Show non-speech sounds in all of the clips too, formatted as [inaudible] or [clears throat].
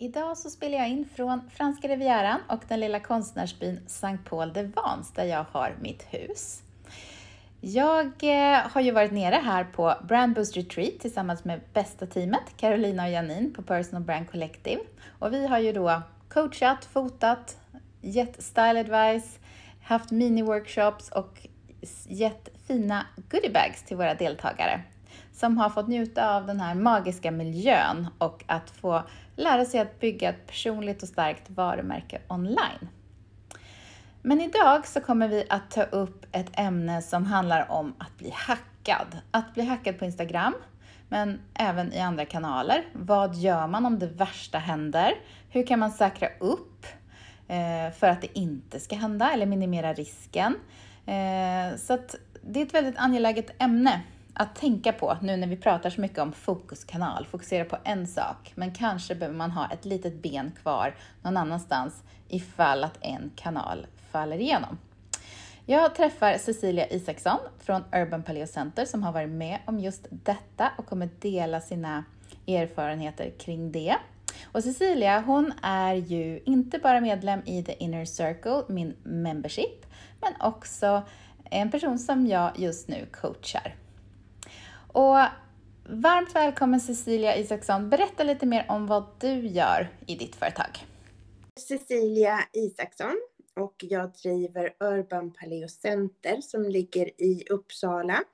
Idag så spelar jag in från franska rivieran och den lilla konstnärsbyn Saint Paul de Vence där jag har mitt hus. Jag eh, har ju varit nere här på Brand Boost Retreat tillsammans med bästa teamet, Carolina och Janine på Personal Brand Collective. Och vi har ju då coachat, fotat, gett style advice, haft mini-workshops och gett fina goodiebags till våra deltagare som har fått njuta av den här magiska miljön och att få lära sig att bygga ett personligt och starkt varumärke online. Men idag så kommer vi att ta upp ett ämne som handlar om att bli hackad. Att bli hackad på Instagram, men även i andra kanaler. Vad gör man om det värsta händer? Hur kan man säkra upp eh, för att det inte ska hända eller minimera risken? Eh, så att det är ett väldigt angeläget ämne att tänka på nu när vi pratar så mycket om fokuskanal, fokusera på en sak, men kanske behöver man ha ett litet ben kvar någon annanstans ifall att en kanal faller igenom. Jag träffar Cecilia Isaksson från Urban Paleo Center som har varit med om just detta och kommer dela sina erfarenheter kring det. Och Cecilia, hon är ju inte bara medlem i The Inner Circle, min membership, men också en person som jag just nu coachar. Och varmt välkommen Cecilia Isaksson. Berätta lite mer om vad du gör i ditt företag. Cecilia Isaksson och jag driver Urban Paleo Center som ligger i Uppsala.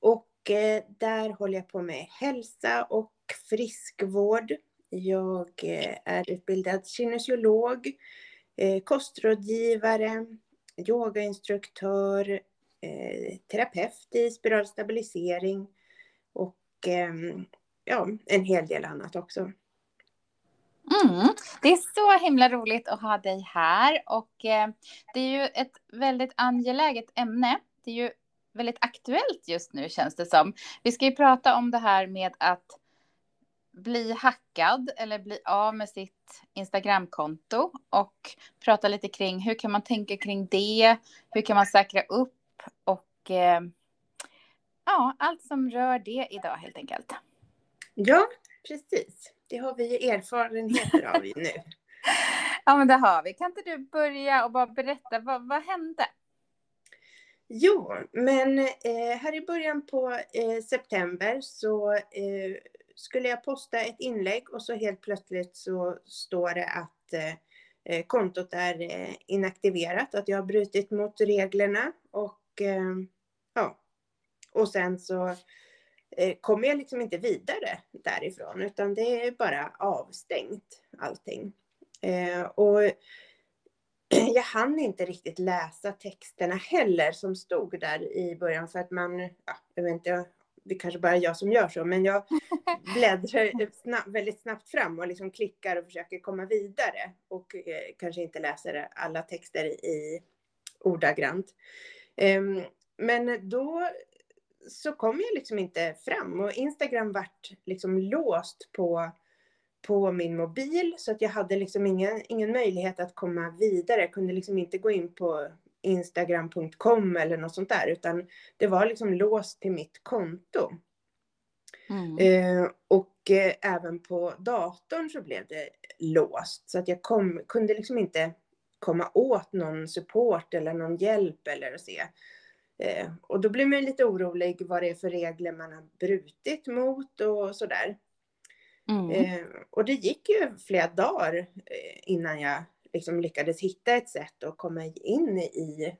Och eh, där håller jag på med hälsa och friskvård. Jag eh, är utbildad kinesiolog, eh, kostrådgivare, yogainstruktör, Eh, terapeut i spiral stabilisering och eh, ja, en hel del annat också. Mm. Det är så himla roligt att ha dig här och eh, det är ju ett väldigt angeläget ämne. Det är ju väldigt aktuellt just nu känns det som. Vi ska ju prata om det här med att bli hackad eller bli av med sitt Instagramkonto och prata lite kring hur kan man tänka kring det? Hur kan man säkra upp och eh, ja, allt som rör det idag helt enkelt. Ja, precis. Det har vi erfarenheter av nu. [laughs] ja, men det har vi. Kan inte du börja och bara berätta, vad, vad hände? Jo, men eh, här i början på eh, september så eh, skulle jag posta ett inlägg och så helt plötsligt så står det att eh, eh, kontot är eh, inaktiverat, att jag har brutit mot reglerna och ja, och sen så Eh, kommer jag liksom inte vidare därifrån utan det är bara avstängt allting. Eh, och [clears throat] jag hann inte riktigt läsa texterna heller som stod där i början för att man, ja, jag vet inte, det kanske bara är jag som gör så, men jag [laughs] bläddrar snabb, väldigt snabbt fram och liksom klickar och försöker komma vidare och eh, kanske inte läser alla texter i ordagrant. Eh, men då så kom jag liksom inte fram och Instagram vart liksom låst på, på min mobil så att jag hade liksom ingen, ingen möjlighet att komma vidare. Jag kunde liksom inte gå in på instagram.com eller något sånt där utan det var liksom låst till mitt konto. Mm. Eh, och eh, även på datorn så blev det låst så att jag kom, kunde liksom inte komma åt någon support eller någon hjälp eller se. Eh, och då blir man lite orolig vad det är för regler man har brutit mot och sådär. Mm. Eh, och det gick ju flera dagar eh, innan jag liksom lyckades hitta ett sätt att komma in i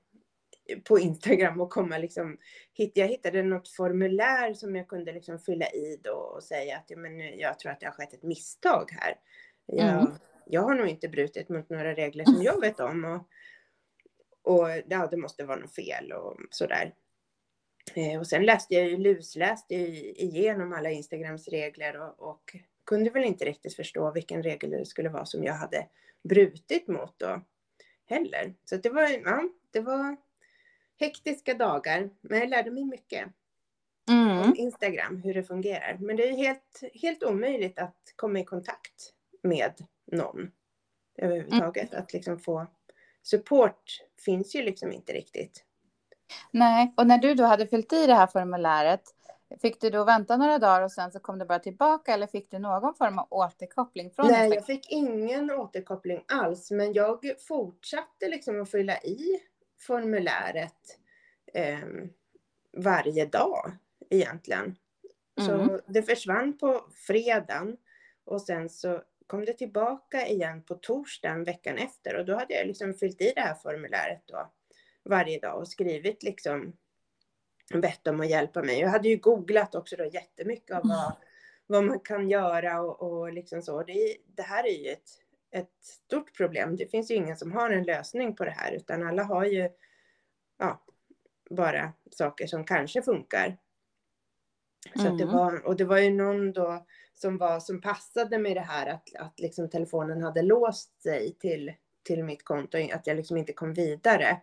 på Instagram och komma liksom hit. Jag hittade något formulär som jag kunde liksom fylla i då och säga att ja, men jag tror att det har skett ett misstag här. Jag, mm. Jag har nog inte brutit mot några regler som jag vet om och och ja, det måste vara något fel och sådär. Eh, och sen läste jag ju, lusläste igenom alla Instagrams regler och, och, kunde väl inte riktigt förstå vilken regel det skulle vara som jag hade brutit mot då heller. Så det var, ja, det var hektiska dagar, men jag lärde mig mycket mm. om Instagram, hur det fungerar. Men det är helt, helt omöjligt att komma i kontakt med någon överhuvudtaget. Mm. Att liksom få support finns ju liksom inte riktigt. Nej, och när du då hade fyllt i det här formuläret, fick du då vänta några dagar och sen så kom det bara tillbaka eller fick du någon form av återkoppling från Nej, jag fick ingen återkoppling alls, men jag fortsatte liksom att fylla i formuläret eh, varje dag egentligen. Mm. Så det försvann på fredagen och sen så kom det tillbaka igen på torsdagen veckan efter och då hade jag liksom fyllt i det här formuläret då varje dag och skrivit liksom bett dem att hjälpa mig. Jag hade ju googlat också då jättemycket av vad, vad man kan göra och, och liksom så. Det, det här är ju ett, ett stort problem. Det finns ju ingen som har en lösning på det här utan alla har ju ja, bara saker som kanske funkar. Så mm. det var, och det var ju någon då som, var, som passade med det här att, att liksom telefonen hade låst sig till, till mitt konto, att jag liksom inte kom vidare.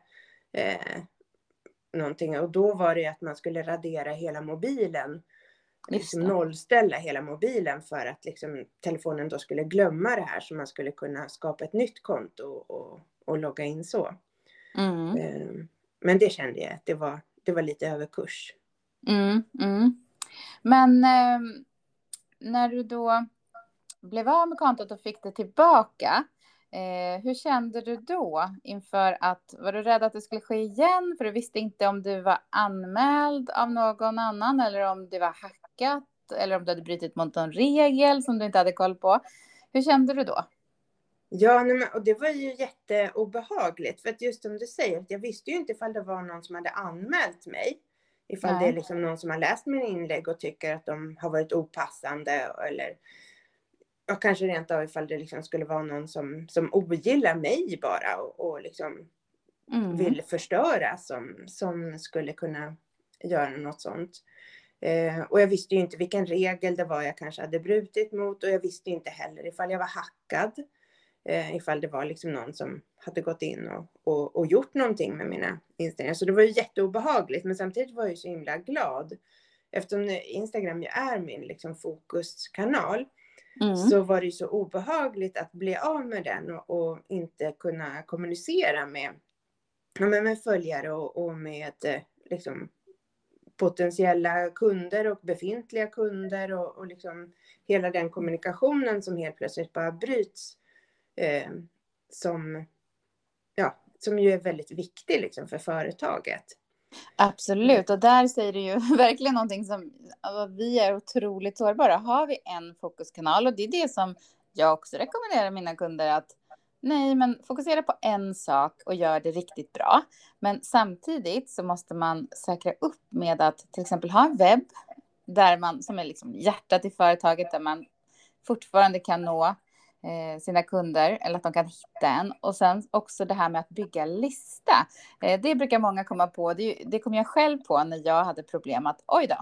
Eh, någonting. Och då var det att man skulle radera hela mobilen. Liksom nollställa hela mobilen för att liksom telefonen då skulle glömma det här så man skulle kunna skapa ett nytt konto och, och logga in så. Mm. Eh, men det kände jag att det var, det var lite överkurs. Mm, mm. Men eh, när du då blev av med kontot och fick det tillbaka, eh, hur kände du då inför att, var du rädd att det skulle ske igen? För du visste inte om du var anmäld av någon annan eller om det var hackat eller om du hade brutit mot någon regel som du inte hade koll på. Hur kände du då? Ja, nej, och det var ju jätteobehagligt. För att just som du säger, jag visste ju inte ifall det var någon som hade anmält mig. Ifall Nej. det är liksom någon som har läst mina inlägg och tycker att de har varit opassande eller och kanske rent av ifall det liksom skulle vara någon som, som ogillar mig bara och, och liksom mm. vill förstöra som, som skulle kunna göra något sånt. Eh, och jag visste ju inte vilken regel det var jag kanske hade brutit mot och jag visste inte heller ifall jag var hackad. Eh, ifall det var liksom någon som hade gått in och, och, och, gjort någonting med mina inställningar. Så det var ju jätteobehagligt. Men samtidigt var jag ju så himla glad. Eftersom Instagram ju är min liksom, fokuskanal. Mm. Så var det ju så obehagligt att bli av med den och, och inte kunna kommunicera med, med, med följare och, och med eh, liksom, potentiella kunder och befintliga kunder och, och liksom hela den kommunikationen som helt plötsligt bara bryts eh, som, ja, som ju är väldigt viktig liksom, för företaget. Absolut, och där säger du ju [laughs] verkligen någonting som alltså, vi är otroligt sårbara. Har vi en fokuskanal och det är det som jag också rekommenderar mina kunder att nej, men fokusera på en sak och gör det riktigt bra. Men samtidigt så måste man säkra upp med att till exempel ha en webb där man som är liksom hjärtat i företaget där man fortfarande kan nå Eh, sina kunder eller att de kan hitta en. Och sen också det här med att bygga lista. Eh, det brukar många komma på. Det, det kom jag själv på när jag hade problem att oj då.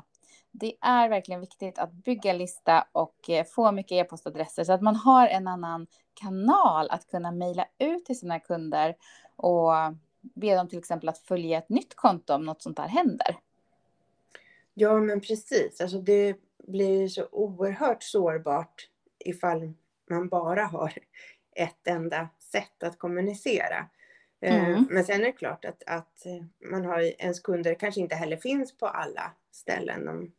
Det är verkligen viktigt att bygga lista och eh, få mycket e-postadresser så att man har en annan kanal att kunna mejla ut till sina kunder och be dem till exempel att följa ett nytt konto om något sånt här händer. Ja, men precis. Alltså det blir så oerhört sårbart ifall man bara har [laughs] ett enda sätt att kommunicera. Eh, mm. Men sen är det klart att, att man har ens kunder kanske inte heller finns på alla ställen. De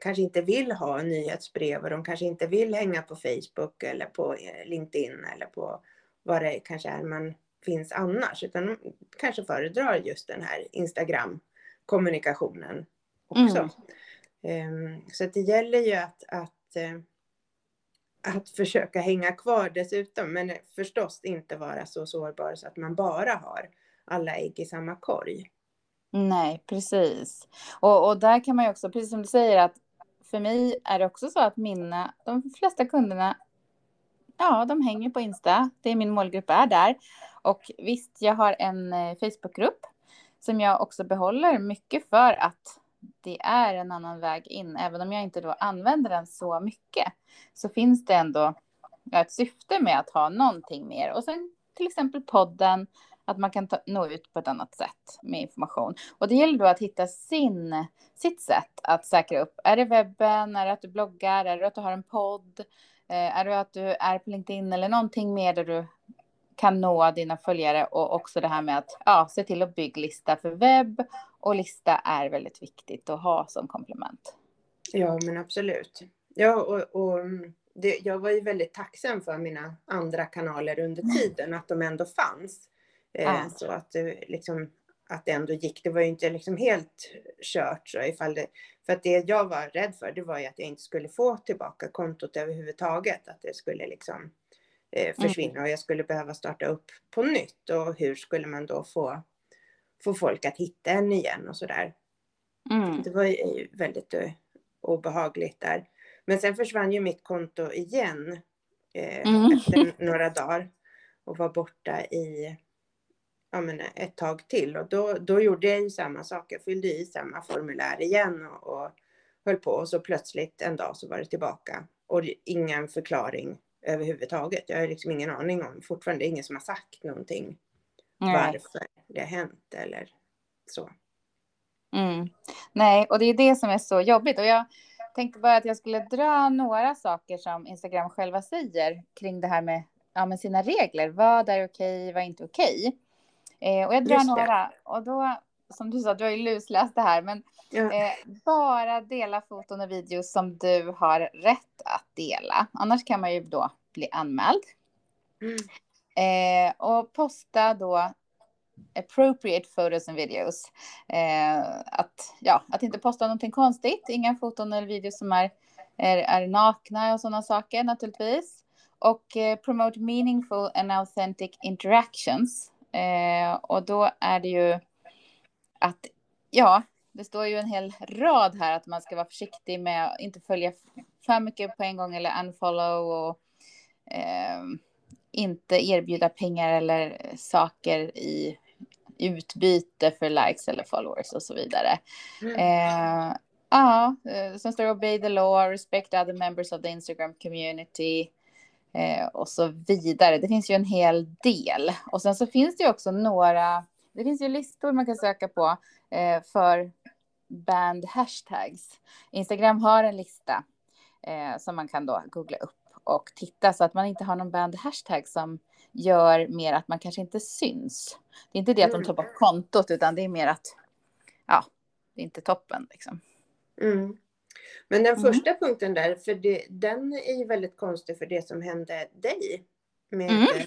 kanske inte vill ha nyhetsbrev och de kanske inte vill hänga på Facebook eller på eh, LinkedIn eller på vad det kanske är man finns annars. Utan de kanske föredrar just den här Instagram kommunikationen också. Mm. Ehm, så det gäller ju att, att eh, att försöka hänga kvar dessutom. Men förstås inte vara så sårbar så att man bara har alla ägg i samma korg. Nej, precis. Och, och där kan man ju också, precis som du säger, att för mig är det också så att mina, de flesta kunderna, ja, de hänger på Insta. Det är min målgrupp är där. Och visst, jag har en eh, Facebookgrupp som jag också behåller mycket för att det är en annan väg in. Även om jag inte då använder den så mycket så finns det ändå ett syfte med att ha någonting mer. Och sen till exempel podden, att man kan ta, nå ut på ett annat sätt med information. Och det gäller då att hitta sin, sitt sätt att säkra upp. Är det webben, är det att du bloggar, är det att du har en podd, eh, är det att du är på LinkedIn eller någonting mer där du kan nå dina följare och också det här med att ja, se till att bygga lista för webb och lista är väldigt viktigt att ha som komplement. Ja, men absolut. Ja, och, och det, jag var ju väldigt tacksam för mina andra kanaler under tiden, att de ändå fanns. Eh, Så att det, liksom, att det ändå gick. Det var ju inte liksom helt kört. Så ifall det, för att det jag var rädd för, det var ju att jag inte skulle få tillbaka kontot överhuvudtaget. Att det skulle liksom eh, mm. Försvinna mm. och jag skulle behöva starta upp på nytt. Och hur skulle man då få, få folk att hitta en igen och sådär. Mm. Det var ju väldigt uh, obehagligt där. Men sen försvann ju mitt konto igen eh, mm. efter några dagar och var borta i ja, men ett tag till. Och då, då gjorde jag ju samma sak. Jag fyllde i samma formulär igen och, och höll på. Och så plötsligt en dag så var det tillbaka. Och ingen förklaring överhuvudtaget. Jag har liksom ingen aning om, fortfarande ingen som har sagt någonting. Nej. Varför det har hänt eller så. Mm. Nej, och det är det som är så jobbigt. Och jag tänkte bara att jag skulle dra några saker som Instagram själva säger kring det här med, ja, med sina regler. Vad är okej, vad är inte okej? Eh, och jag drar några. Och då, som du sa, du har ju lusläst det här, men ja. eh, bara dela foton och videos som du har rätt att dela. Annars kan man ju då bli anmäld. Mm. Eh, och posta då appropriate photos and videos. Eh, att, ja, att inte posta någonting konstigt, inga foton eller videos som är, är, är nakna och sådana saker naturligtvis. Och eh, promote meaningful and authentic interactions. Eh, och då är det ju att, ja, det står ju en hel rad här att man ska vara försiktig med att inte följa för mycket på en gång eller unfollow och eh, inte erbjuda pengar eller saker i utbyte för likes eller followers och så vidare. Mm. Eh, ja, eh, sen står det obey the law, respect other members of the Instagram community eh, och så vidare. Det finns ju en hel del. Och sen så finns det ju också några, det finns ju listor man kan söka på eh, för band hashtags. Instagram har en lista eh, som man kan då googla upp och titta så att man inte har någon band hashtag som gör mer att man kanske inte syns. Det är inte det att de tar bort kontot utan det är mer att ja, det är inte toppen liksom. Mm. Men den mm. första punkten där, för det, den är ju väldigt konstig för det som hände dig. Med, mm.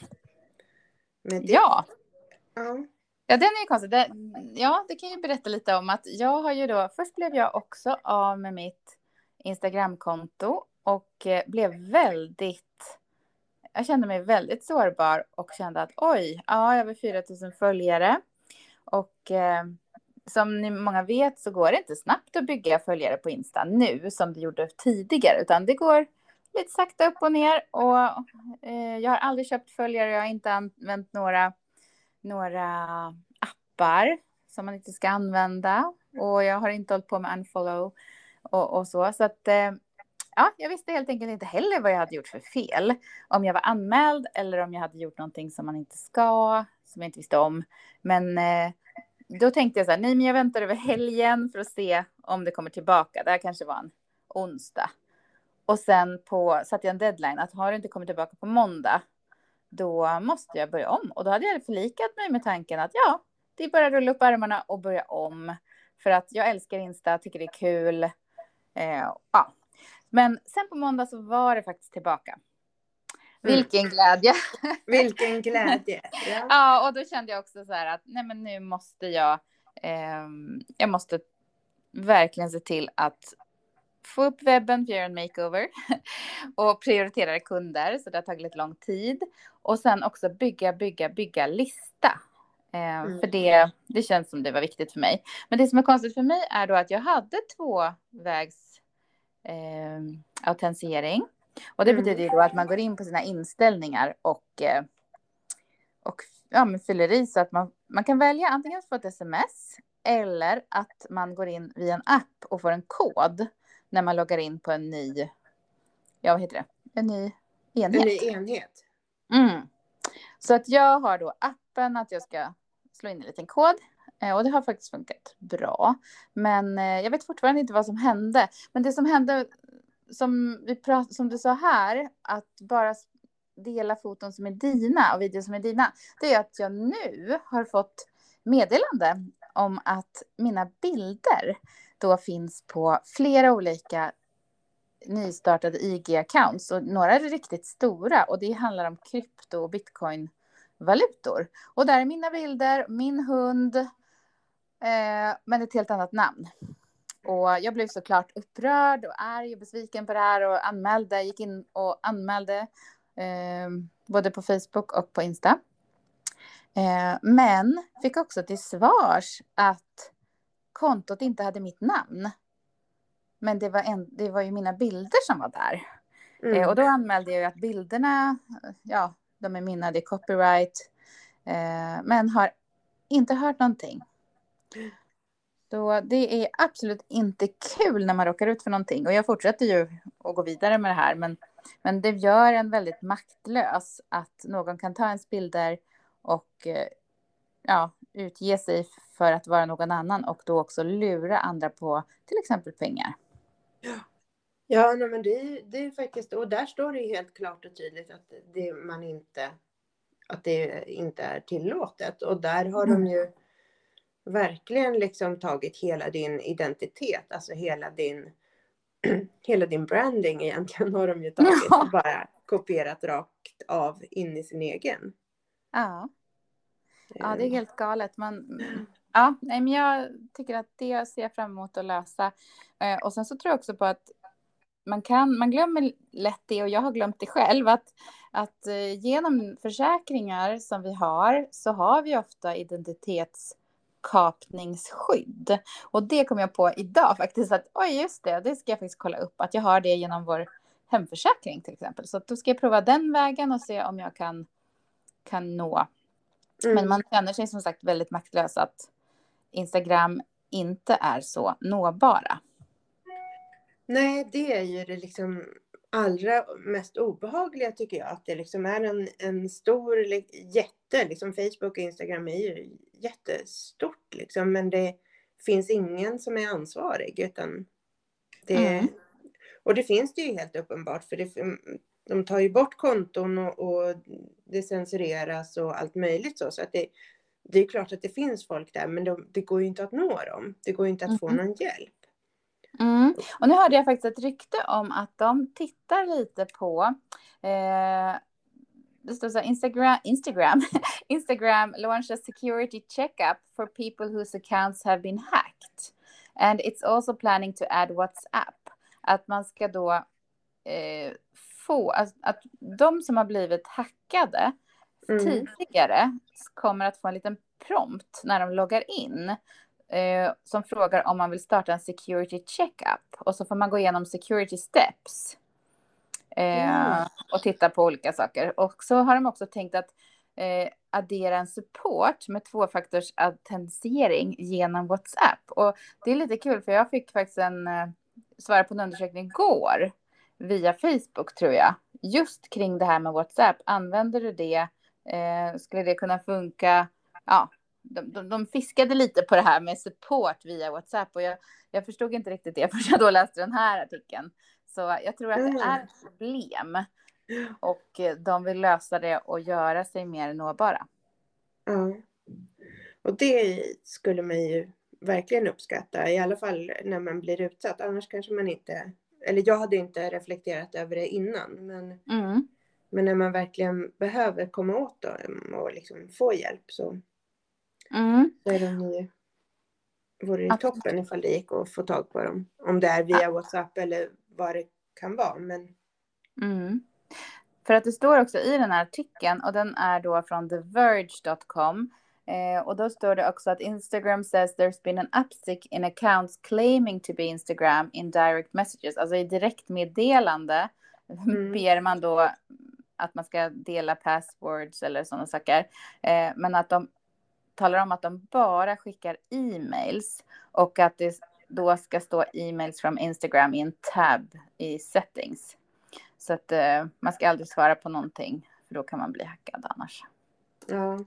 med ja. ja. Ja, den är ju konstig. Det, ja, det kan ju berätta lite om att jag har ju då, först blev jag också av med mitt Instagramkonto och eh, blev väldigt, jag kände mig väldigt sårbar och kände att oj, ja, jag har över 4 000 följare och eh, som ni många vet så går det inte snabbt att bygga följare på Insta nu som det gjorde tidigare, utan det går lite sakta upp och ner. Och eh, jag har aldrig köpt följare, jag har inte använt några, några appar som man inte ska använda och jag har inte hållit på med unfollow och, och så. Så att eh, ja, jag visste helt enkelt inte heller vad jag hade gjort för fel. Om jag var anmäld eller om jag hade gjort någonting som man inte ska, som jag inte visste om. Men eh, då tänkte jag så här, nej men jag väntar över helgen för att se om det kommer tillbaka. Det här kanske var en onsdag. Och sen på, satte jag en deadline att har det inte kommit tillbaka på måndag, då måste jag börja om. Och då hade jag förlikat mig med tanken att ja, det är bara att rulla upp armarna och börja om. För att jag älskar Insta, tycker det är kul. Eh, ja. Men sen på måndag så var det faktiskt tillbaka. Mm. Vilken glädje! [laughs] Vilken glädje! Ja. ja, och då kände jag också så här att nej, men nu måste jag. Eh, jag måste verkligen se till att få upp webben för att göra en makeover [laughs] och prioritera kunder, så det har tagit lite lång tid. Och sen också bygga, bygga, bygga lista. Eh, mm. För det, det känns som det var viktigt för mig. Men det som är konstigt för mig är då att jag hade tvåvägs eh, autentisering. Och det mm. betyder ju då att man går in på sina inställningar och, och ja, men fyller i så att man, man kan välja antingen få ett sms eller att man går in via en app och får en kod när man loggar in på en ny, ja vad heter det, en ny enhet. En ny enhet. Mm. Så att jag har då appen att jag ska slå in en liten kod eh, och det har faktiskt funkat bra. Men eh, jag vet fortfarande inte vad som hände. Men det som hände, som, vi prat, som du sa här, att bara dela foton som är dina och videor som är dina, det är att jag nu har fått meddelande om att mina bilder då finns på flera olika nystartade IG-accounts och några är riktigt stora och det handlar om krypto och bitcoin-valutor. Och där är mina bilder, min hund, eh, men ett helt annat namn. Och jag blev såklart upprörd och arg och besviken på det här och anmälde, gick in och anmälde eh, både på Facebook och på Insta. Eh, men fick också till svars att kontot inte hade mitt namn. Men det var, en, det var ju mina bilder som var där. Mm. Eh, och då anmälde jag ju att bilderna, ja, de är mina, det är copyright. Eh, men har inte hört någonting. Så det är absolut inte kul när man råkar ut för någonting. Och jag fortsätter ju att gå vidare med det här. Men, men det gör en väldigt maktlös att någon kan ta ens bilder och eh, ja, utge sig för att vara någon annan och då också lura andra på till exempel pengar. Ja, nej, men det, det är faktiskt, och där står det helt klart och tydligt att det, man inte, att det inte är tillåtet. Och där har mm. de ju verkligen liksom tagit hela din identitet, alltså hela din, [clears throat] hela din branding egentligen har de ju tagit ja. och bara kopierat rakt av in i sin egen. Ja. Ja, det är helt galet. Man, ja, nej, men jag tycker att det ser jag fram emot att lösa. Eh, och sen så tror jag också på att man kan, man glömmer lätt det och jag har glömt det själv att, att eh, genom försäkringar som vi har så har vi ofta identitetskapningsskydd. Och det kom jag på idag faktiskt att oj just det, det ska jag faktiskt kolla upp att jag har det genom vår hemförsäkring till exempel. Så då ska jag prova den vägen och se om jag kan, kan nå. Mm. Men man känner sig som sagt väldigt maktlös att Instagram inte är så nåbara. Nej, det är ju det liksom allra mest obehagliga tycker jag. Att det liksom är en, en stor jätte, liksom Facebook och Instagram är ju jättestort liksom. Men det finns ingen som är ansvarig utan det, mm. och det finns det ju helt uppenbart för det, de tar ju bort konton och, och det censureras och allt möjligt så. Så att det, det är klart att det finns folk där men de, det går ju inte att nå dem. Det går ju inte att mm. få någon hjälp. Mm. Och nu hörde jag faktiskt ett rykte om att de tittar lite på eh, det står så här, Instagram, Instagram, [laughs] Instagram launch a security checkup for people whose accounts have been hacked. And it's also planning to add WhatsApp. Att man ska då eh, få, att, att de som har blivit hackade mm. tidigare kommer att få en liten prompt när de loggar in eh, som frågar om man vill starta en security checkup och så får man gå igenom security steps eh, mm. och titta på olika saker. Och så har de också tänkt att eh, addera en support med tvåfaktors autentisering genom WhatsApp. Och det är lite kul för jag fick faktiskt en eh, svar på en undersökning igår via Facebook tror jag. Just kring det här med WhatsApp. Använder du det? Eh, skulle det kunna funka? Ja, de, de, de, fiskade lite på det här med support via WhatsApp och jag, jag förstod inte riktigt det [laughs] förrän jag då läste den här artikeln. Så jag tror att det är mm. ett problem och de vill lösa det och göra sig mer nåbara. Ja, och det skulle man ju verkligen uppskatta, i alla fall när man blir utsatt. Annars kanske man inte eller jag hade inte reflekterat över det innan, men, mm. men när man verkligen behöver komma åt dem och liksom få hjälp så, mm. så är de ju, vore det Absolut. toppen ifall det gick att få tag på dem. Om det är via ja. WhatsApp eller vad det kan vara. Men... Mm. För att det står också i den här artikeln och den är då från TheVerge.com Eh, och då står det också att Instagram says there's been an upstick in accounts claiming to be Instagram in direct messages. Alltså i direktmeddelande [laughs] mm. ber man då att man ska dela passwords eller sådana saker. Eh, men att de talar om att de bara skickar e-mails och att det då ska stå e-mails från Instagram i en tab i settings. Så att eh, man ska aldrig svara på någonting, för då kan man bli hackad annars. Ja.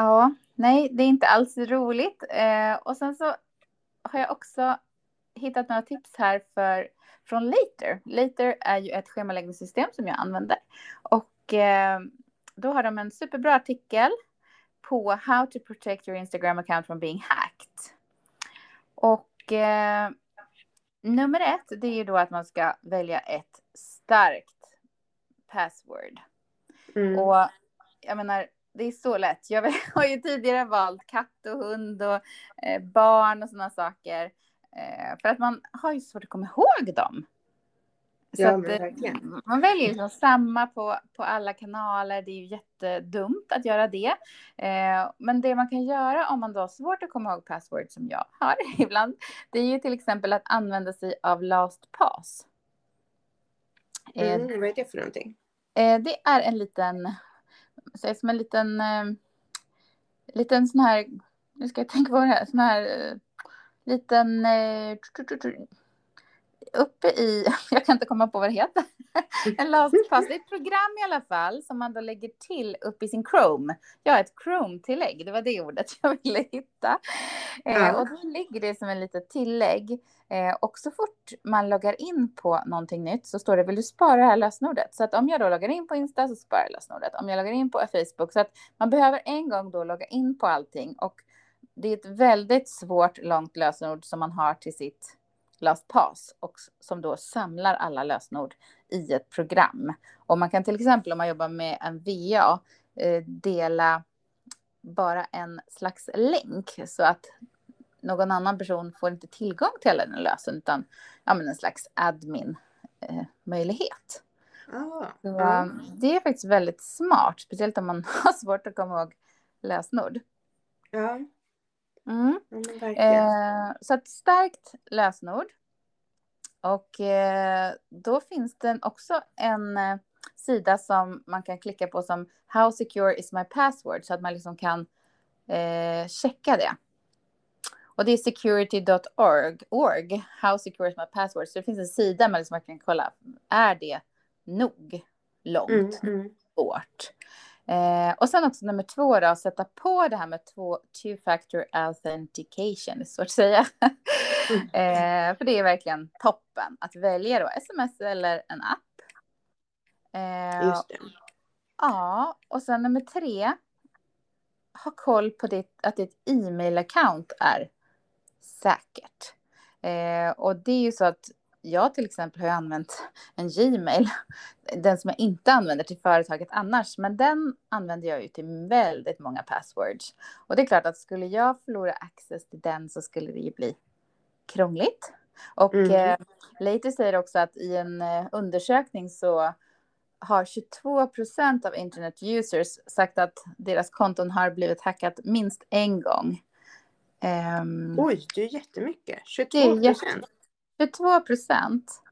Ja, nej, det är inte alls roligt. Eh, och sen så har jag också hittat några tips här för, från Later. Later är ju ett schemaläggningssystem som jag använder. Och eh, då har de en superbra artikel på How to protect your Instagram account from being hacked. Och eh, nummer ett, det är ju då att man ska välja ett starkt password. Mm. Och jag menar, det är så lätt. Jag [laughs] har ju tidigare valt katt och hund och eh, barn och sådana saker. Eh, för att man har ju svårt att komma ihåg dem. Så Ja, att, eh, man väljer liksom samma på, på alla kanaler. Det är ju jättedumt att göra det. Eh, men det man kan göra om man då har svårt att komma ihåg password som jag har [laughs] ibland. Det är ju till exempel att använda sig av LastPass. Eh, Mm, vad är det för någonting? Eh, det är en liten, säg som en liten, eh, liten sån här, nu ska jag tänka på det här, sån här eh, liten, eh, uppe i, [laughs] jag kan inte komma på vad det heter, [laughs] en lastpass, det är ett program i alla fall som man då lägger till upp i sin Chrome. Ja, ett Chrome-tillägg, det var det ordet [laughs] jag ville hitta. Eh, Ja. och då ligger det som en litet tillägg. Eh, och så fort man loggar in på någonting nytt så står det vill du spara det här lösenordet? Så att om jag då loggar in på Insta så sparar jag lösenordet. Om jag loggar in på Facebook så att man behöver en gång då logga in på allting och det är ett väldigt svårt långt lösenord som man har till sitt LastPass och som då samlar alla lösenord i ett program. Och man kan till exempel om man jobbar med en VA eh, dela bara en slags länk så att någon annan person får inte tillgång till alla den lösen utan ja, men en slags admin eh, möjlighet. Ah, Så, um, det är faktiskt väldigt smart, speciellt om man [laughs] har svårt att komma ihåg lösenord. ja, Mm. verkligen. Eh, så ett starkt lösenord. Och eh, då finns det också en eh, sida som man kan klicka på som How secure is my password? Så att man liksom kan eh, checka det. Och det är security.org, org, How secure is my password? Så det finns en sida man liksom kan kolla, är det nog långt? Mm, mm. svårt. Eh, och sen också nummer två då, sätta på det här med två two-factor authentication, det är svårt att säga. [laughs] eh, för det är verkligen toppen, att välja då sms eller en app. Eh, Just det. Ja, och sen nummer tre, ha koll på ditt, att ditt e-mail-account är säkert. Eh, och det är ju så att jag till exempel har ju använt en Gmail, [laughs] den som jag inte använder till företaget annars, men den använder jag ju till väldigt många passwords. Och det är klart att skulle jag förlora access till den så skulle det ju bli krångligt. Och Mm. eh, Later säger också att i en eh, undersökning så har 22 procent av internet users sagt att deras konton har blivit hackat minst en gång. Ehm, Oj, det är jättemycket. 22 Det är jätte- procent. 22 procent.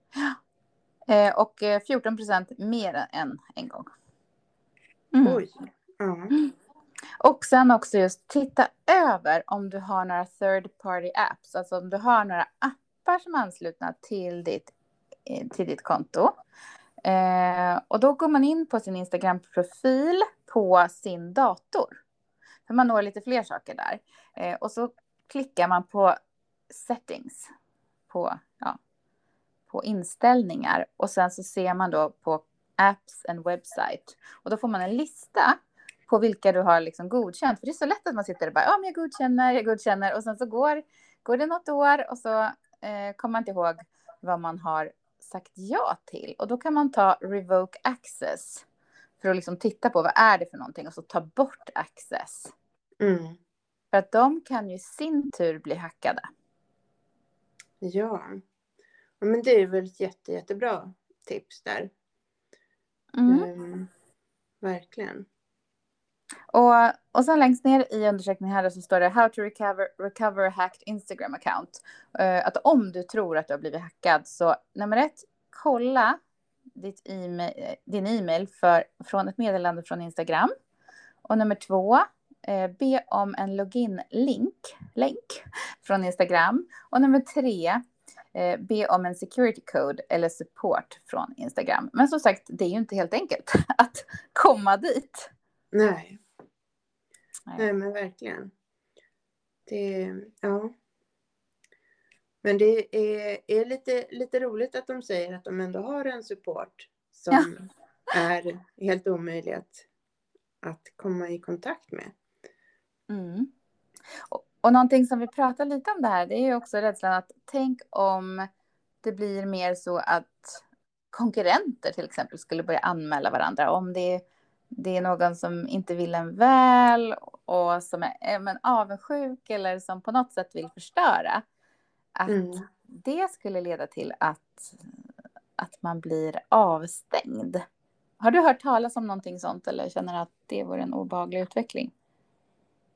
Eh, och eh, 14 procent mer än en gång. Mm. Oj. Ja. Och sen också just titta över om du har några third party apps, alltså om du har några appar som är anslutna till ditt, eh, till ditt konto. Eh, och då går man in på sin Instagram-profil på sin dator. För man når lite fler saker där. Eh, och så klickar man på settings, på, på inställningar. Och sen så ser man då på apps and website. Och då får man en lista på vilka du har liksom godkänt. För det är så lätt att man sitter och bara, ja men jag godkänner, jag godkänner. Och sen så går, går det något år och så eh, kommer man inte ihåg vad man har sagt ja till. Och då kan man ta revoke access. För att liksom titta på vad är det för någonting och så ta bort access. Mm. För att de kan ju i sin tur bli hackade. Ja. Ja. Men det är väl ett jätte, jättebra tips där. Mm. Mm. Verkligen. Och, och sen längst ner i undersökningen här så står det How to recover, recover a hacked Instagram account. Eh, att om du tror att du har blivit hackad så nummer ett, kolla ditt e din e-mail för, från ett meddelande från Instagram. Och nummer två, eh, be om en login-link länk från Instagram. Och nummer tre, eh, be om en security code eller support från Instagram. Men som sagt, det är ju inte helt enkelt [laughs] att komma dit. Nej. Nej, Nej men verkligen. Det, ja. Men det är, är lite, lite roligt att de säger att de ändå har en support som ja. [laughs] är helt omöjlig att, att komma i kontakt med. Mm. Och, och någonting som vi pratar lite om det här, det är ju också rädslan att tänk om det blir mer så att konkurrenter till exempel skulle börja anmäla varandra. Om det, det är någon som inte vill en väl och som är men, avundsjuk eller som på något sätt vill förstöra. Att mm. det skulle leda till att, att man blir avstängd. Har du hört talas om någonting sånt eller känner att det vore en obehaglig utveckling?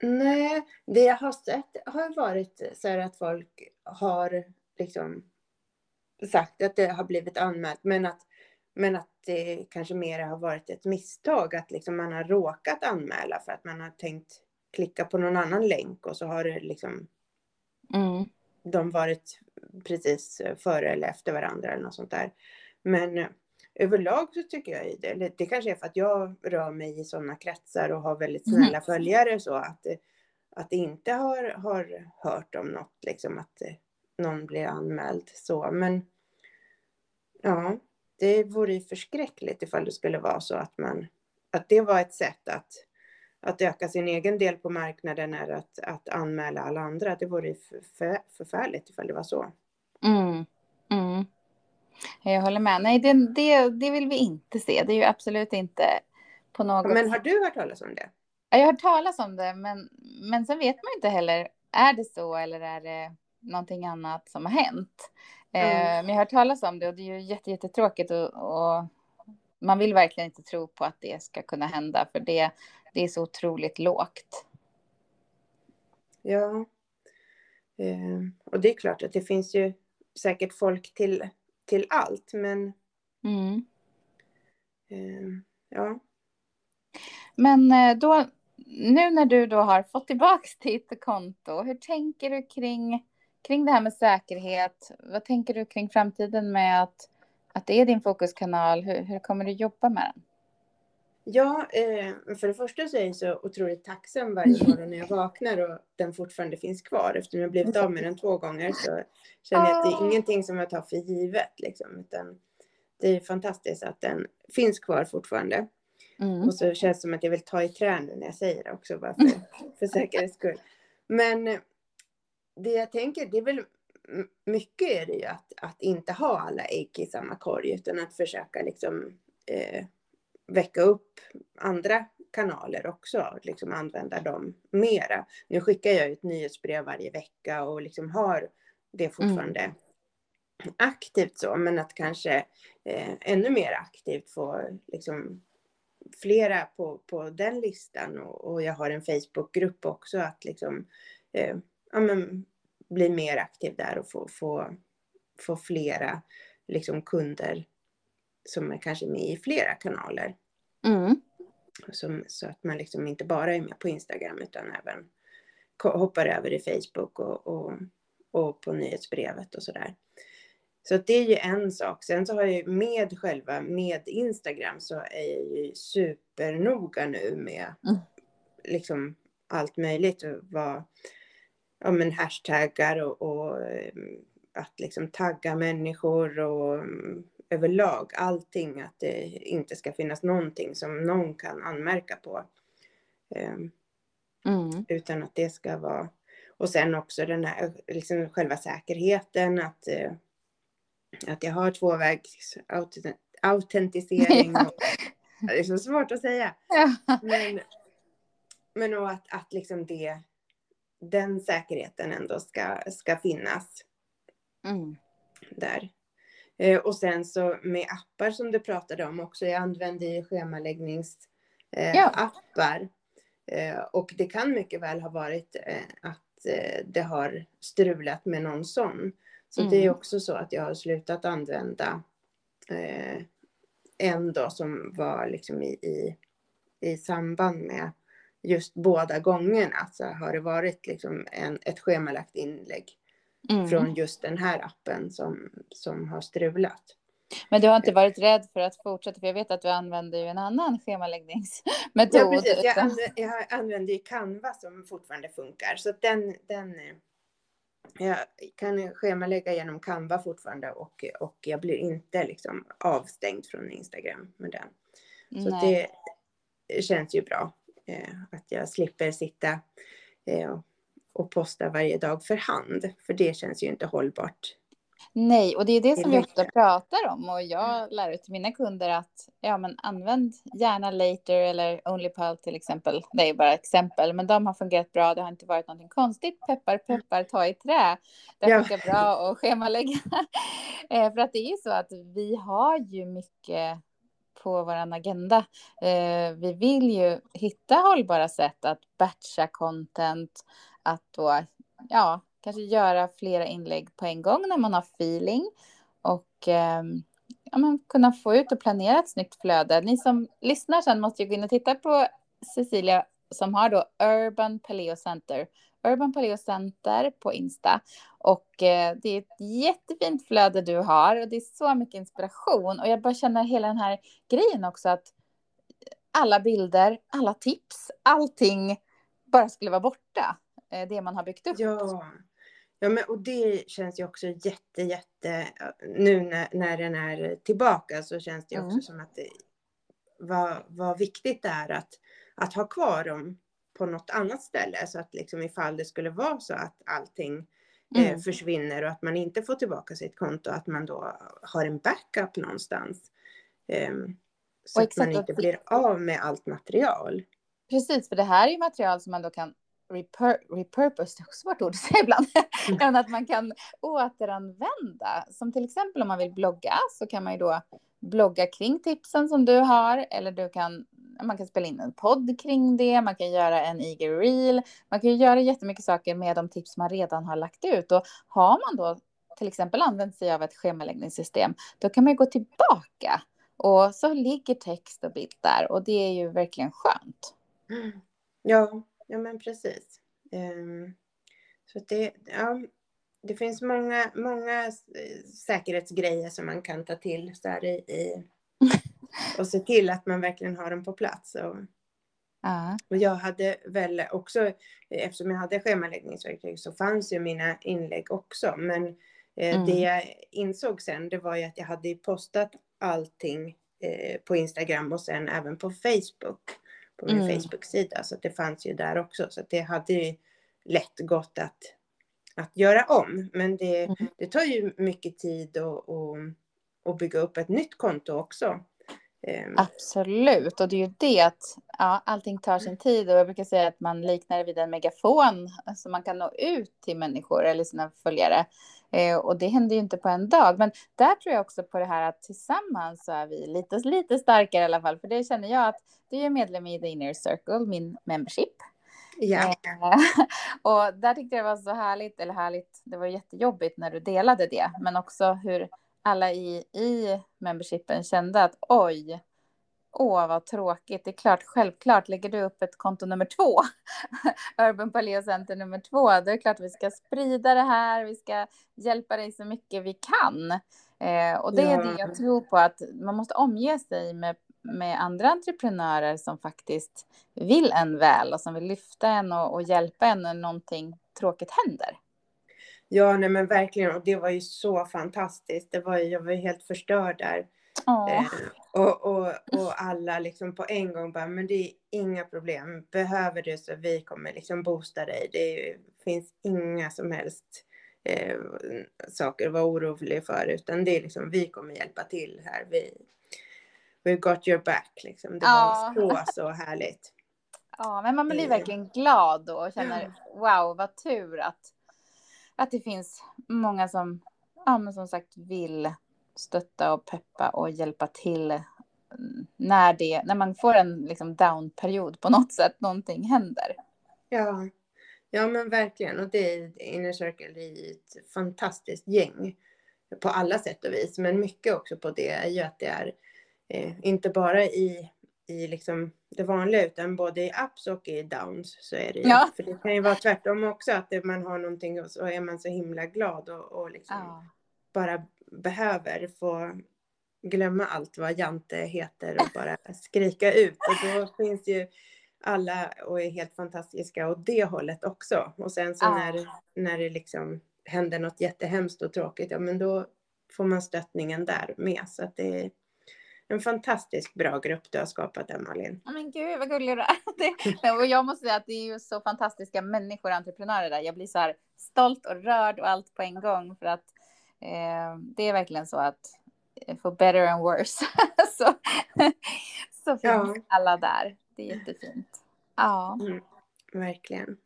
Nej, det jag har sett har varit så här att folk har liksom sagt att det har blivit anmält, men att, men att det kanske mer har varit ett misstag, att liksom man har råkat anmäla för att man har tänkt klicka på någon annan länk och så har det liksom mm. de varit precis före eller efter varandra eller något sånt där. Men överlag så tycker jag det. Det kanske är för att jag rör mig i sådana kretsar och har väldigt mm. snälla mm. följare så att, att inte har, har hört om något, liksom att någon blir anmäld så. Men ja, det vore ju förskräckligt ifall det skulle vara så att man, att det var ett sätt att, att öka sin egen del på marknaden är att, att anmäla alla andra. Det vore för, förfärligt ifall det var så. Mm. Jag håller med. Nej, det, det, det vill vi inte se. Det är ju absolut inte på något Men har du hört talas om det? Jag har hört talas om det, men, men sen vet man inte heller. Är det så eller är det någonting annat som har hänt? Mm. Eh, men jag har hört talas om det och det är ju jätte, jättetråkigt och, och man vill verkligen inte tro på att det ska kunna hända för det, det är så otroligt lågt. Ja, eh, och det är klart att det finns ju säkert folk till till allt. Men mm. eh, ja. Men eh, då, nu när du då har fått tillbaka [laughs] ditt konto, hur tänker du kring, kring det här med säkerhet? Vad tänker du kring framtiden med att, att det är din fokuskanal? Hur, hur kommer du jobba med den? Ja, eh, för det första så är jag så otroligt tacksam varje morgon när jag vaknar och den fortfarande finns kvar. Eftersom jag blivit av med den två gånger så känner jag att det är ah. ingenting som jag tar för givet. Liksom, utan det är fantastiskt att den finns kvar fortfarande. Mm. Och så känns det som att jag vill ta i trä nu när jag säger det också, bara för, för säkerhets skull. Men det jag tänker, det är väl mycket är det ju att, att inte ha alla ägg i samma korg, utan att försöka liksom eh, väcka upp andra kanaler också, liksom använda dem mera. Nu skickar jag ut nyhetsbrev varje vecka och liksom har det fortfarande mm. aktivt så, men att kanske eh, ännu mer aktivt få liksom flera på, på den listan och, och jag har en Facebookgrupp också att liksom eh, ja, men, bli mer aktiv där och få, få, få flera liksom kunder som är kanske med i flera kanaler. Mm. Som, så att man liksom inte bara är med på Instagram utan även hoppar över i Facebook och, och, och på nyhetsbrevet och sådär. Så det är ju en sak. Sen så har jag ju med själva, med Instagram så är jag ju supernoga nu med mm. liksom allt möjligt. Vad, ja men hashtaggar och, och eh, att liksom tagga människor och mm, överlag allting, att det inte ska finnas någonting som någon kan anmärka på. Ehm, mm. Utan att det ska vara, och sen också den här, liksom själva säkerheten, att, eh, att jag har tvåvägs autentisering. Och, [laughs] det är så svårt att säga. Ja. Men, men och att, att liksom det, den säkerheten ändå ska, ska finnas. Mm. Där. Eh, och sen så med appar som du pratade om också. Jag använder ju schemaläggningsappar. Eh, ja. och det kan mycket väl ha varit eh, att det har strulat med någon sån. Så mm. det är mm. också så att jag har slutat använda en då som var liksom i, i, i samband med just båda gångerna så har det varit liksom en, ett schemalagt inlägg mm. från just den här appen som, som har strulat. Men du har inte varit rädd för att fortsätta, för jag vet att du använder ju en annan schemaläggningsmetod. Ja, precis. Jag, använder, jag använder ju Canva som fortfarande funkar, så den, den jag kan schemalägga genom Canva fortfarande och, och jag blir inte liksom avstängd från Instagram med den. Så det känns ju bra eh, att jag slipper sitta eh, och posta varje dag för hand, för det känns ju inte hållbart Nej, och det är det som vi ofta pratar om och jag lär ut till mina kunder att ja, men använd gärna Later eller OnlyPal till exempel. Det är bara exempel, men de har fungerat bra. Det har inte varit någonting konstigt. Peppar, peppar, ta i trä. Det ja. funkar bra att schemalägga. [laughs] Eh, för att det är ju så att vi har ju mycket på vår agenda. Eh, vi vill ju hitta hållbara sätt att batcha content, att då, ja, kanske göra flera inlägg på en gång när man har feeling och eh, ja, man kunna få ut och planera ett snyggt flöde. Ni som lyssnar sen måste ju gå in och titta på Cecilia som har då Urban Paleo Center. Urban Paleo Center på Insta. Och eh, det är ett jättefint flöde du har och det är så mycket inspiration. Och jag bara känner hela den här grejen också att alla bilder, alla tips, allting bara skulle vara borta. Eh, det man har byggt upp. Ja. Ja, men och det känns ju också jätte, jätte, nu när, när den är tillbaka så känns det också mm. som att det, vad, vad viktigt det är att, att ha kvar dem på något annat ställe. Så att liksom ifall det skulle vara så att allting eh, mm. försvinner och att man inte får tillbaka sitt konto, att man då har en backup någonstans. Eh, så att man inte blir av med allt material. Precis, för det här är ju material som man då kan repur repurpose, det är också svårt ord att säga ibland, men att man kan återanvända. Som till exempel om man vill blogga så kan man ju då blogga kring tipsen som du har eller du kan man kan spela in en podd kring det, man kan göra en eager reel, man kan göra jättemycket saker med de tips man redan har lagt ut och har man då till exempel använt sig av ett schemaläggningssystem, då kan man gå tillbaka och så ligger text och bild där och det är ju verkligen skönt. Ja, Ja, men precis. Um, så det, ja, det finns många, många säkerhetsgrejer som man kan ta till så här i, i [laughs] och se till att man verkligen har dem på plats. Och, och jag hade väl också, eftersom jag hade schemaläggningsverktyg så fanns ju mina inlägg också. Men eh, mm. det jag insåg sen det var ju att jag hade postat allting eh, på Instagram och sen även på Facebook på min mm. Facebook-sida. Så det fanns ju där också. Så det hade ju lätt gått att, att göra om. Men det, mm. det tar ju mycket tid att och, och bygga upp ett nytt konto också. Ehm. Absolut, och det är ju det att ja, allting tar sin tid och jag brukar säga att man liknar det vid en megafon, så man kan nå ut till människor eller sina följare. Eh, och det händer ju inte på en dag, men där tror jag också på det här att tillsammans så är vi lite, lite starkare i alla fall, för det känner jag att du är medlem i The Inner Circle, min membership. Ja. Eh, [laughs] och där tyckte jag det var så härligt, eller härligt, det var jättejobbigt när du delade det, men också hur alla i, i membershipen kände att oj, åh vad tråkigt, det är klart, självklart lägger du upp ett konto nummer två, [laughs] Urban Paleo Center nummer två, då är det klart att vi ska sprida det här, vi ska hjälpa dig så mycket vi kan. Eh, och det är det jag tror på, att man måste omge sig med, med andra entreprenörer som faktiskt vill en väl och som vill lyfta en och, och hjälpa en när någonting tråkigt händer. Ja, nej men verkligen. Och det var ju så fantastiskt. Det var, jag var helt förstörd där. Eh, och, och, och alla liksom på en gång bara, men det är inga problem. Behöver du så vi kommer liksom boosta dig. Det är, finns inga som helst eh, saker att vara orolig för, utan det är liksom, vi kommer hjälpa till här. Vi, we got your back liksom. Det var så, så härligt. Ja, men man blir verkligen glad då och känner, wow, vad tur att att det finns många som, ja, men som sagt vill stötta och peppa och hjälpa till när, det, när man får en liksom down-period på något sätt, någonting händer. Ja, ja men verkligen. Och det är Inner Circle är ett fantastiskt gäng på alla sätt och vis. Men mycket också på det är ju att det är eh, inte bara i, i liksom det vanliga utan både i ups och i downs så är det ju. Ja. För det kan ju vara tvärtom också att man har någonting och så är man så himla glad och, och liksom Ja. bara behöver få glömma allt vad Jante heter och bara skrika ut. Och då [laughs] finns ju alla och är helt fantastiska åt det hållet också. Och sen så Ja. när, när det liksom händer något jättehemskt och tråkigt, ja men då får man stöttningen där med. Så att det är en fantastiskt bra grupp du har skapat där Malin. Men gud vad gullig du är. [laughs] Och jag måste säga att det är ju så fantastiska människor och entreprenörer där. Jag blir så här stolt och rörd och allt på en gång för att det är verkligen så att eh, for better and worse [laughs] så, så finns Ja. alla där. Det är jättefint. Ja. Mm, verkligen.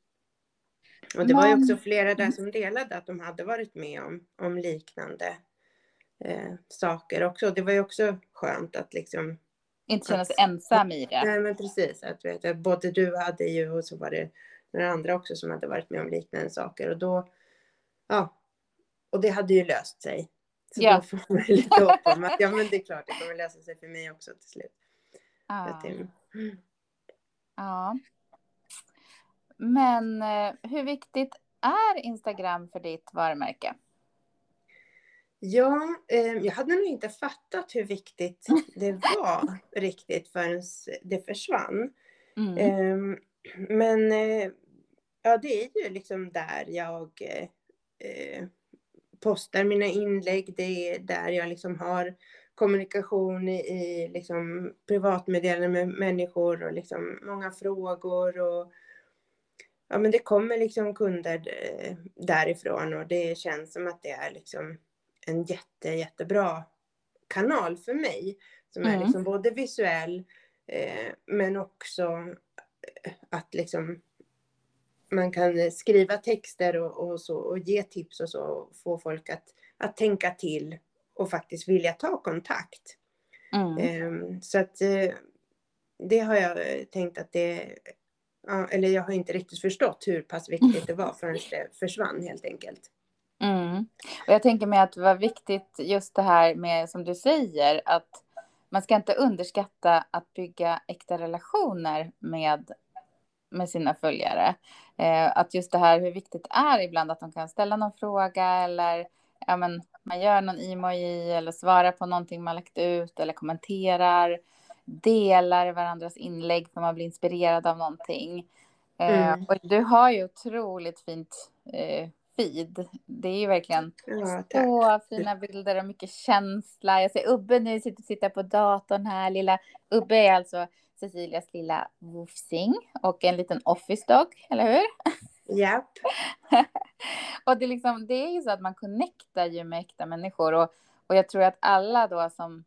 Och det var ju Men- också flera där som delade att de hade varit med om, om liknande eh, saker också. Det var ju också skönt att liksom, Inte känna sig Att- ensam i det. nej men precis, att, vet, att både du hade ju och så var det några andra också som hade varit med om liknande saker och då, ja, och det hade ju löst sig. Så Ja. då får man lite hopp om att ja men det är klart det kommer lösa sig för mig också till slut. Ja. ja. Men eh, hur viktigt är Instagram för ditt varumärke? Ja, eh, jag hade nog inte fattat hur viktigt det [laughs] var riktigt förrän det försvann. Mm. Eh, men eh, ja, det är ju liksom där jag postar mina inlägg. Det är där jag liksom har kommunikation i, i liksom privatmeddelanden med människor och liksom många frågor. Och, ja, men det kommer liksom kunder eh, därifrån och det känns som att det är liksom en jätte, jättebra kanal för mig. Som är Mm. liksom både visuell eh, men också att liksom man kan skriva texter och, och så och ge tips och så och få folk att, att tänka till och faktiskt vilja ta kontakt. Mm. Ehm, så att eh, det har jag eh, tänkt att det, eller jag har inte riktigt förstått hur pass viktigt det var förrän det försvann helt enkelt. Mm. Och jag tänker mig att det var viktigt just det här med som du säger att man ska inte underskatta att bygga äkta relationer med, med sina följare. Eh, att just det här hur viktigt det är ibland att de kan ställa någon fråga eller ja, men, man gör någon emoji eller svarar på någonting man lagt ut eller kommenterar, delar varandras inlägg för man blir inspirerad av någonting. Eh, Mm. och du har ju otroligt fint eh, feed. Det är ju verkligen Ja, så fina bilder och mycket känsla. Jag ser Ubbe nu sitter, sitter på datorn här. Lilla Ubbe är alltså Cecilias lilla woofsing och en liten office dog, eller hur? Japp. [laughs] och det, är liksom, det är ju så att man connectar ju med äkta människor och, och jag tror att alla då som,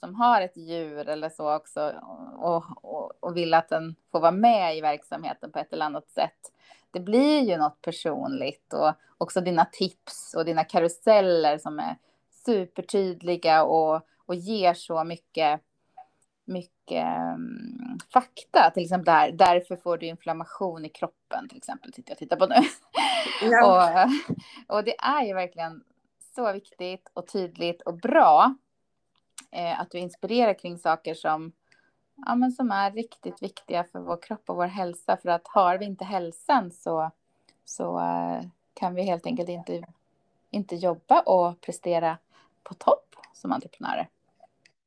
som har ett djur eller så också och, och, och vill att den får vara med i verksamheten på ett eller annat sätt. Det blir ju något personligt och också dina tips och dina karuseller som är supertydliga och, och ger så mycket mycket um, fakta, till exempel det här, därför får du inflammation i kroppen, till exempel, sitter jag och tittar på nu. Ja. och, och det är ju verkligen så viktigt och tydligt och bra eh, att du inspirerar kring saker som, ja, men som är riktigt viktiga för vår kropp och vår hälsa. För att har vi inte hälsan så, så eh, kan vi helt enkelt inte, inte jobba och prestera på topp som entreprenörer.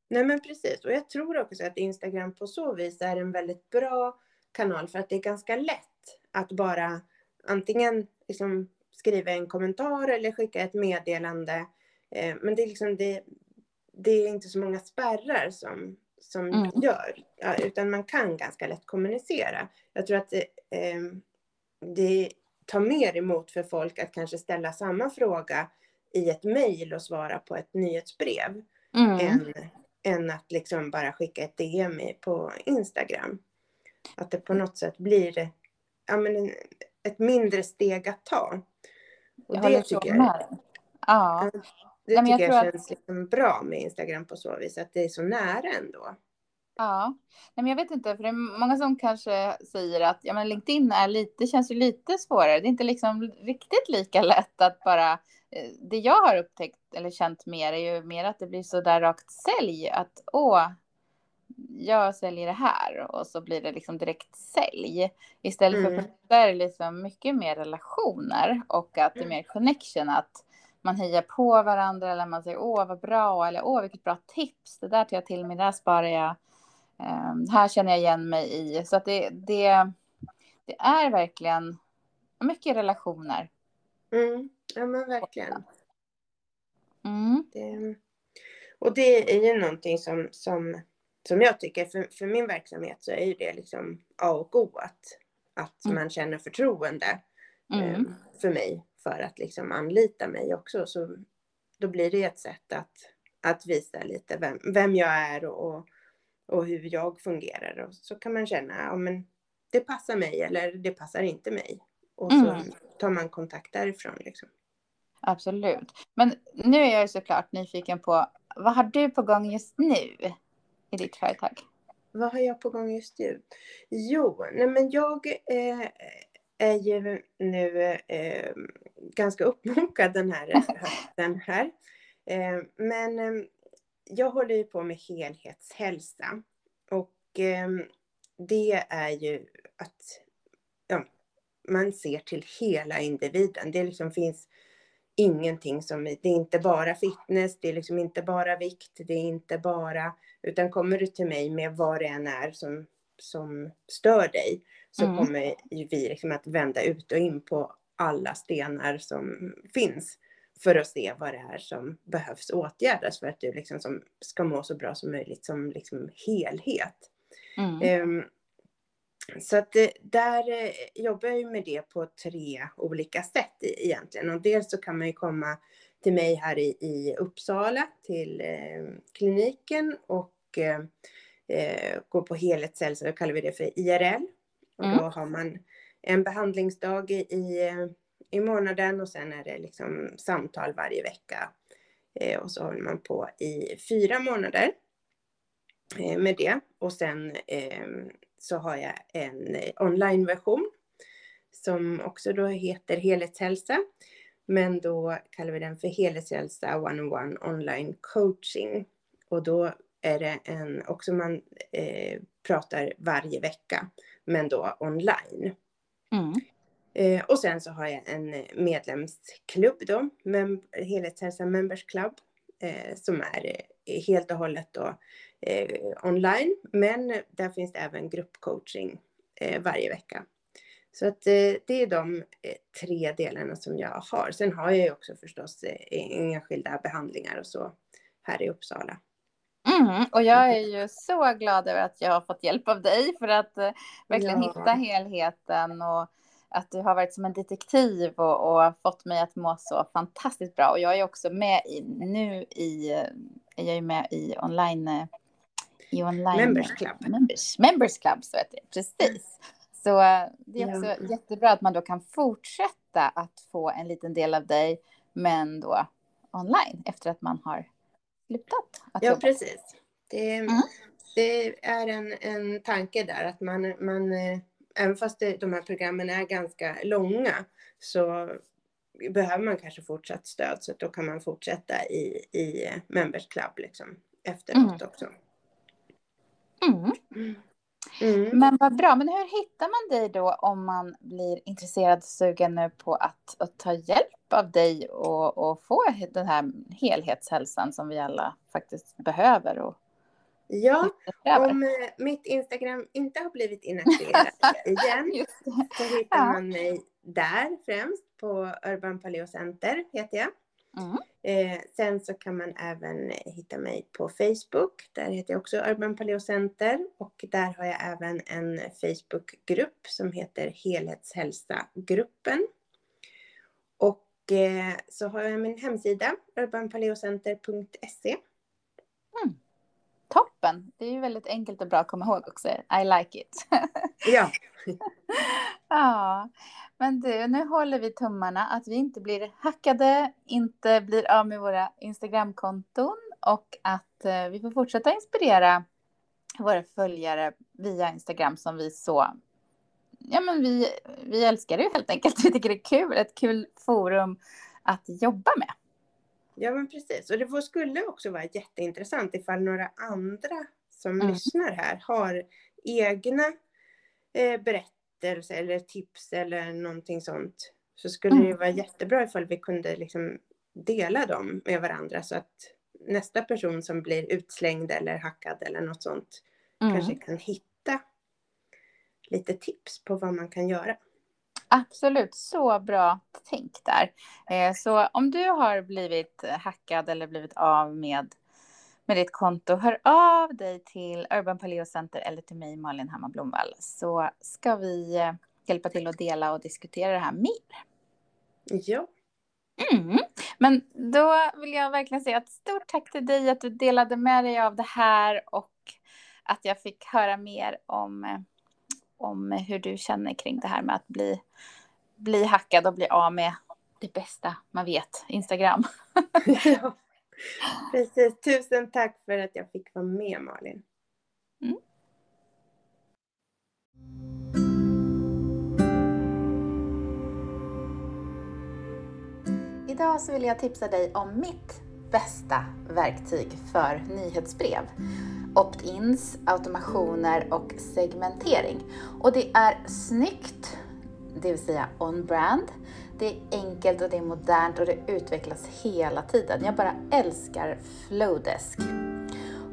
Nej men precis och jag tror också att Instagram på så vis är en väldigt bra kanal för att det är ganska lätt att bara antingen liksom skriva en kommentar eller skicka ett meddelande. Eh, men det är liksom det, det är inte så många spärrar som, som Mm. gör, utan man kan ganska lätt kommunicera. Jag tror att det, eh, det tar mer emot för folk att kanske ställa samma fråga i ett mejl och svara på ett nyhetsbrev Mm. än, än att liksom bara skicka ett DM på Instagram. Att det på något sätt blir ja, men en, ett mindre steg att ta. Och Jag det tycker jag, med. Ja. det Nej, men jag tycker jag, tror att- känns liksom bra med Instagram på så vis, att det är så nära ändå. Ja, Nej, men jag vet inte, för det är många som kanske säger att ja, men LinkedIn är lite, känns ju lite svårare. Det är inte liksom riktigt lika lätt att bara... eh, Det jag har upptäckt eller känt mer är ju mer att det blir så där rakt sälj. Att åh, jag säljer det här och så blir det liksom direkt sälj. Istället Mm. för att det är liksom mycket mer relationer och att det är mer connection att man hejar på varandra eller man säger åh vad bra eller åh vilket bra tips. Det där tar jag till mig, det där sparar jag. Um, här känner jag igen mig i. Så att det, det, det är verkligen mycket relationer. Mm. Ja men verkligen. Mm. Det, och det är ju någonting som, som, som jag tycker, för, för min verksamhet så är ju det liksom A och O att, att Mm. man känner förtroende eh, för mig för att liksom anlita mig också. Så då blir det ett sätt att, att visa lite vem, vem jag är och, och hur jag fungerar. Och så kan man känna, ja men det passar mig eller det passar inte mig. Och så Mm. tar man kontakt därifrån liksom. Absolut. Men nu är jag ju såklart nyfiken på vad har du på gång just nu i ditt företag? Vad har jag på gång just nu? Jo, nej men jag eh, är ju nu eh, ganska uppbokad den här [laughs] hösten här. Eh, men eh, jag håller ju på med helhetshälsa. Och eh, det är ju att ja, man ser till hela individen. Det liksom finns ingenting som, det är inte bara fitness, det är liksom inte bara vikt, det är inte bara, utan kommer du till mig med vad det än är som, som stör dig, så Mm. kommer vi liksom att vända ut och in på alla stenar som finns för att se vad det är som behövs åtgärdas för att du liksom som ska må så bra som möjligt som liksom helhet. Mm. Ehm, Så att det, där eh, jobbar jag med det på tre olika sätt egentligen. Och dels så kan man ju komma till mig här i, i Uppsala till eh, kliniken och eh, eh, gå på helhetshälsa, då kallar vi det för IRL. Och Mm. då har man en behandlingsdag i, i, eh, i månaden och sen är det liksom samtal varje vecka. Eh, och så håller man på i fyra månader eh, med det. Och sen eh, så har jag en eh, onlineversion som också då heter Helhetshälsa. Men då kallar vi den för Helhetshälsa One-on-One Online Coaching. Och då är det en, också man eh, pratar varje vecka, men då online. Mm. Eh, och sen så har jag en eh, medlemsklubb då, mem- Helhetshälsa Members Club, eh, som är eh, helt och hållet då eh, online. Men där finns det även gruppcoaching eh, varje vecka. Så att det är de tre delarna som jag har. Sen har jag ju också förstås enskilda behandlingar och så här i Uppsala. Mm. Och jag är ju så glad över att jag har fått hjälp av dig för att verkligen Ja. hitta helheten och att du har varit som en detektiv och, och fått mig att må så fantastiskt bra. Och jag är också med i, nu i, eh, jag är med i online, eh, i online Members Club. Members, members Club, så heter det, precis. Så eh, det är också Ja. jättebra att man då kan fortsätta att få en liten del av dig, men då online efter att man har slutat Ja, jobba. precis. Det, Mm. det är en, en tanke där att man, man även fast det, de här programmen är ganska långa så behöver man kanske fortsatt stöd så då kan man fortsätta i, i Members Club liksom efteråt också. Mm. Mm. Men vad bra. Men hur hittar man dig då om man blir intresserad och sugen nu på att, att ta hjälp av dig och, och få den här helhetshälsan som vi alla faktiskt behöver och Ja, om eh, mitt Instagram inte har blivit inaktiverat [laughs] igen så hittar Ja. man mig där främst på Urban Paleo Center heter jag. Mm. Eh, sen så kan man även hitta mig på Facebook. Där heter jag också Urban Paleo Center. Och där har jag även en Facebookgrupp som heter Helhetshälsa-gruppen. Och eh, så har jag min hemsida urbanpaleocenter.se. Toppen. Det är ju väldigt enkelt och bra att komma ihåg också. I like it. [laughs] Ja, ja, men du, nu håller vi tummarna att vi inte blir hackade, inte blir av med våra Instagramkonton och att eh, vi får fortsätta inspirera våra följare via Instagram som vi så, ja men vi, vi älskar det ju helt enkelt. Vi tycker det är kul, ett kul forum att jobba med. Ja men precis. Och det skulle också vara jätteintressant ifall några andra som Mm. lyssnar här har egna eh, berättelser eller tips eller någonting sånt så skulle Mm. det vara jättebra ifall vi kunde liksom dela dem med varandra så att nästa person som blir utslängd eller hackad eller något sånt Mm. kanske kan hitta lite tips på vad man kan göra. Absolut, så bra tänk där. Eh, Så om du har blivit hackad eller blivit av med, med ditt konto, hör av dig till Urban Paleo Center eller till mig, Malin Hammar Blomvall, så ska vi eh, hjälpa till att dela och diskutera det här mer. Ja, Mm. Men då vill jag verkligen säga ett stort tack till dig att du delade med dig av det här och att jag fick höra mer om, eh, om hur du känner kring det här med att bli, bli hackad och bli av med det bästa man vet, Instagram. [laughs] [laughs] ja. precis. Tusen tack för att jag fick vara med Malin. Idag så vill jag tipsa dig om mitt bästa verktyg för nyhetsbrev. Opt-ins, automationer och segmentering. Och det är snyggt, det vill säga on-brand. Det är enkelt och det är modernt och det utvecklas hela tiden. Jag bara älskar Flowdesk.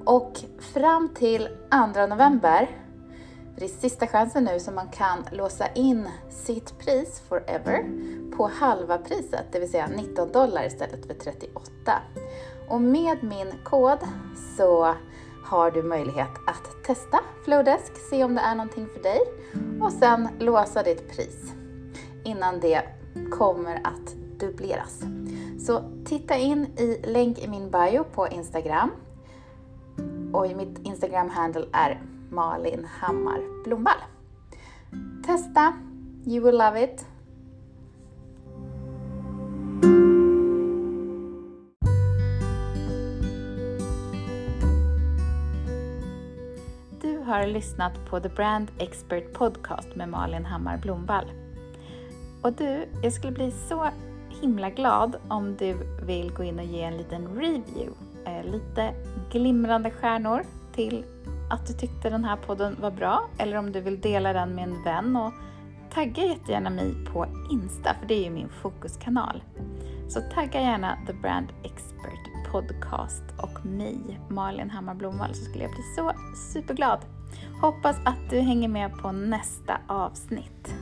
Och fram till 2 november det är sista chansen nu som man kan låsa in sitt pris forever på halva priset, det vill säga 19 dollar istället för 38. Och med min kod så har du möjlighet att testa Flowdesk, se om det är någonting för dig och sen låsa ditt pris innan det kommer att dubbleras. Så titta in i länk i min bio på Instagram och mitt Instagram-handle är Malin Hammar Blomvall. Testa, you will love it. Har lyssnat på The Brand Expert Podcast med Malin Hammar Blomvall. Och du, jag skulle bli så himla glad om du vill gå in och ge en liten review. Eh, lite glimrande stjärnor till att du tyckte den här podden var bra eller om du vill dela den med en vän och tagga jättegärna mig på Insta för det är ju min fokuskanal. Så tagga gärna The Brand Expert Podcast och mig, Malin Hammar Blomvall, så skulle jag bli så superglad. Hoppas att du hänger med på nästa avsnitt.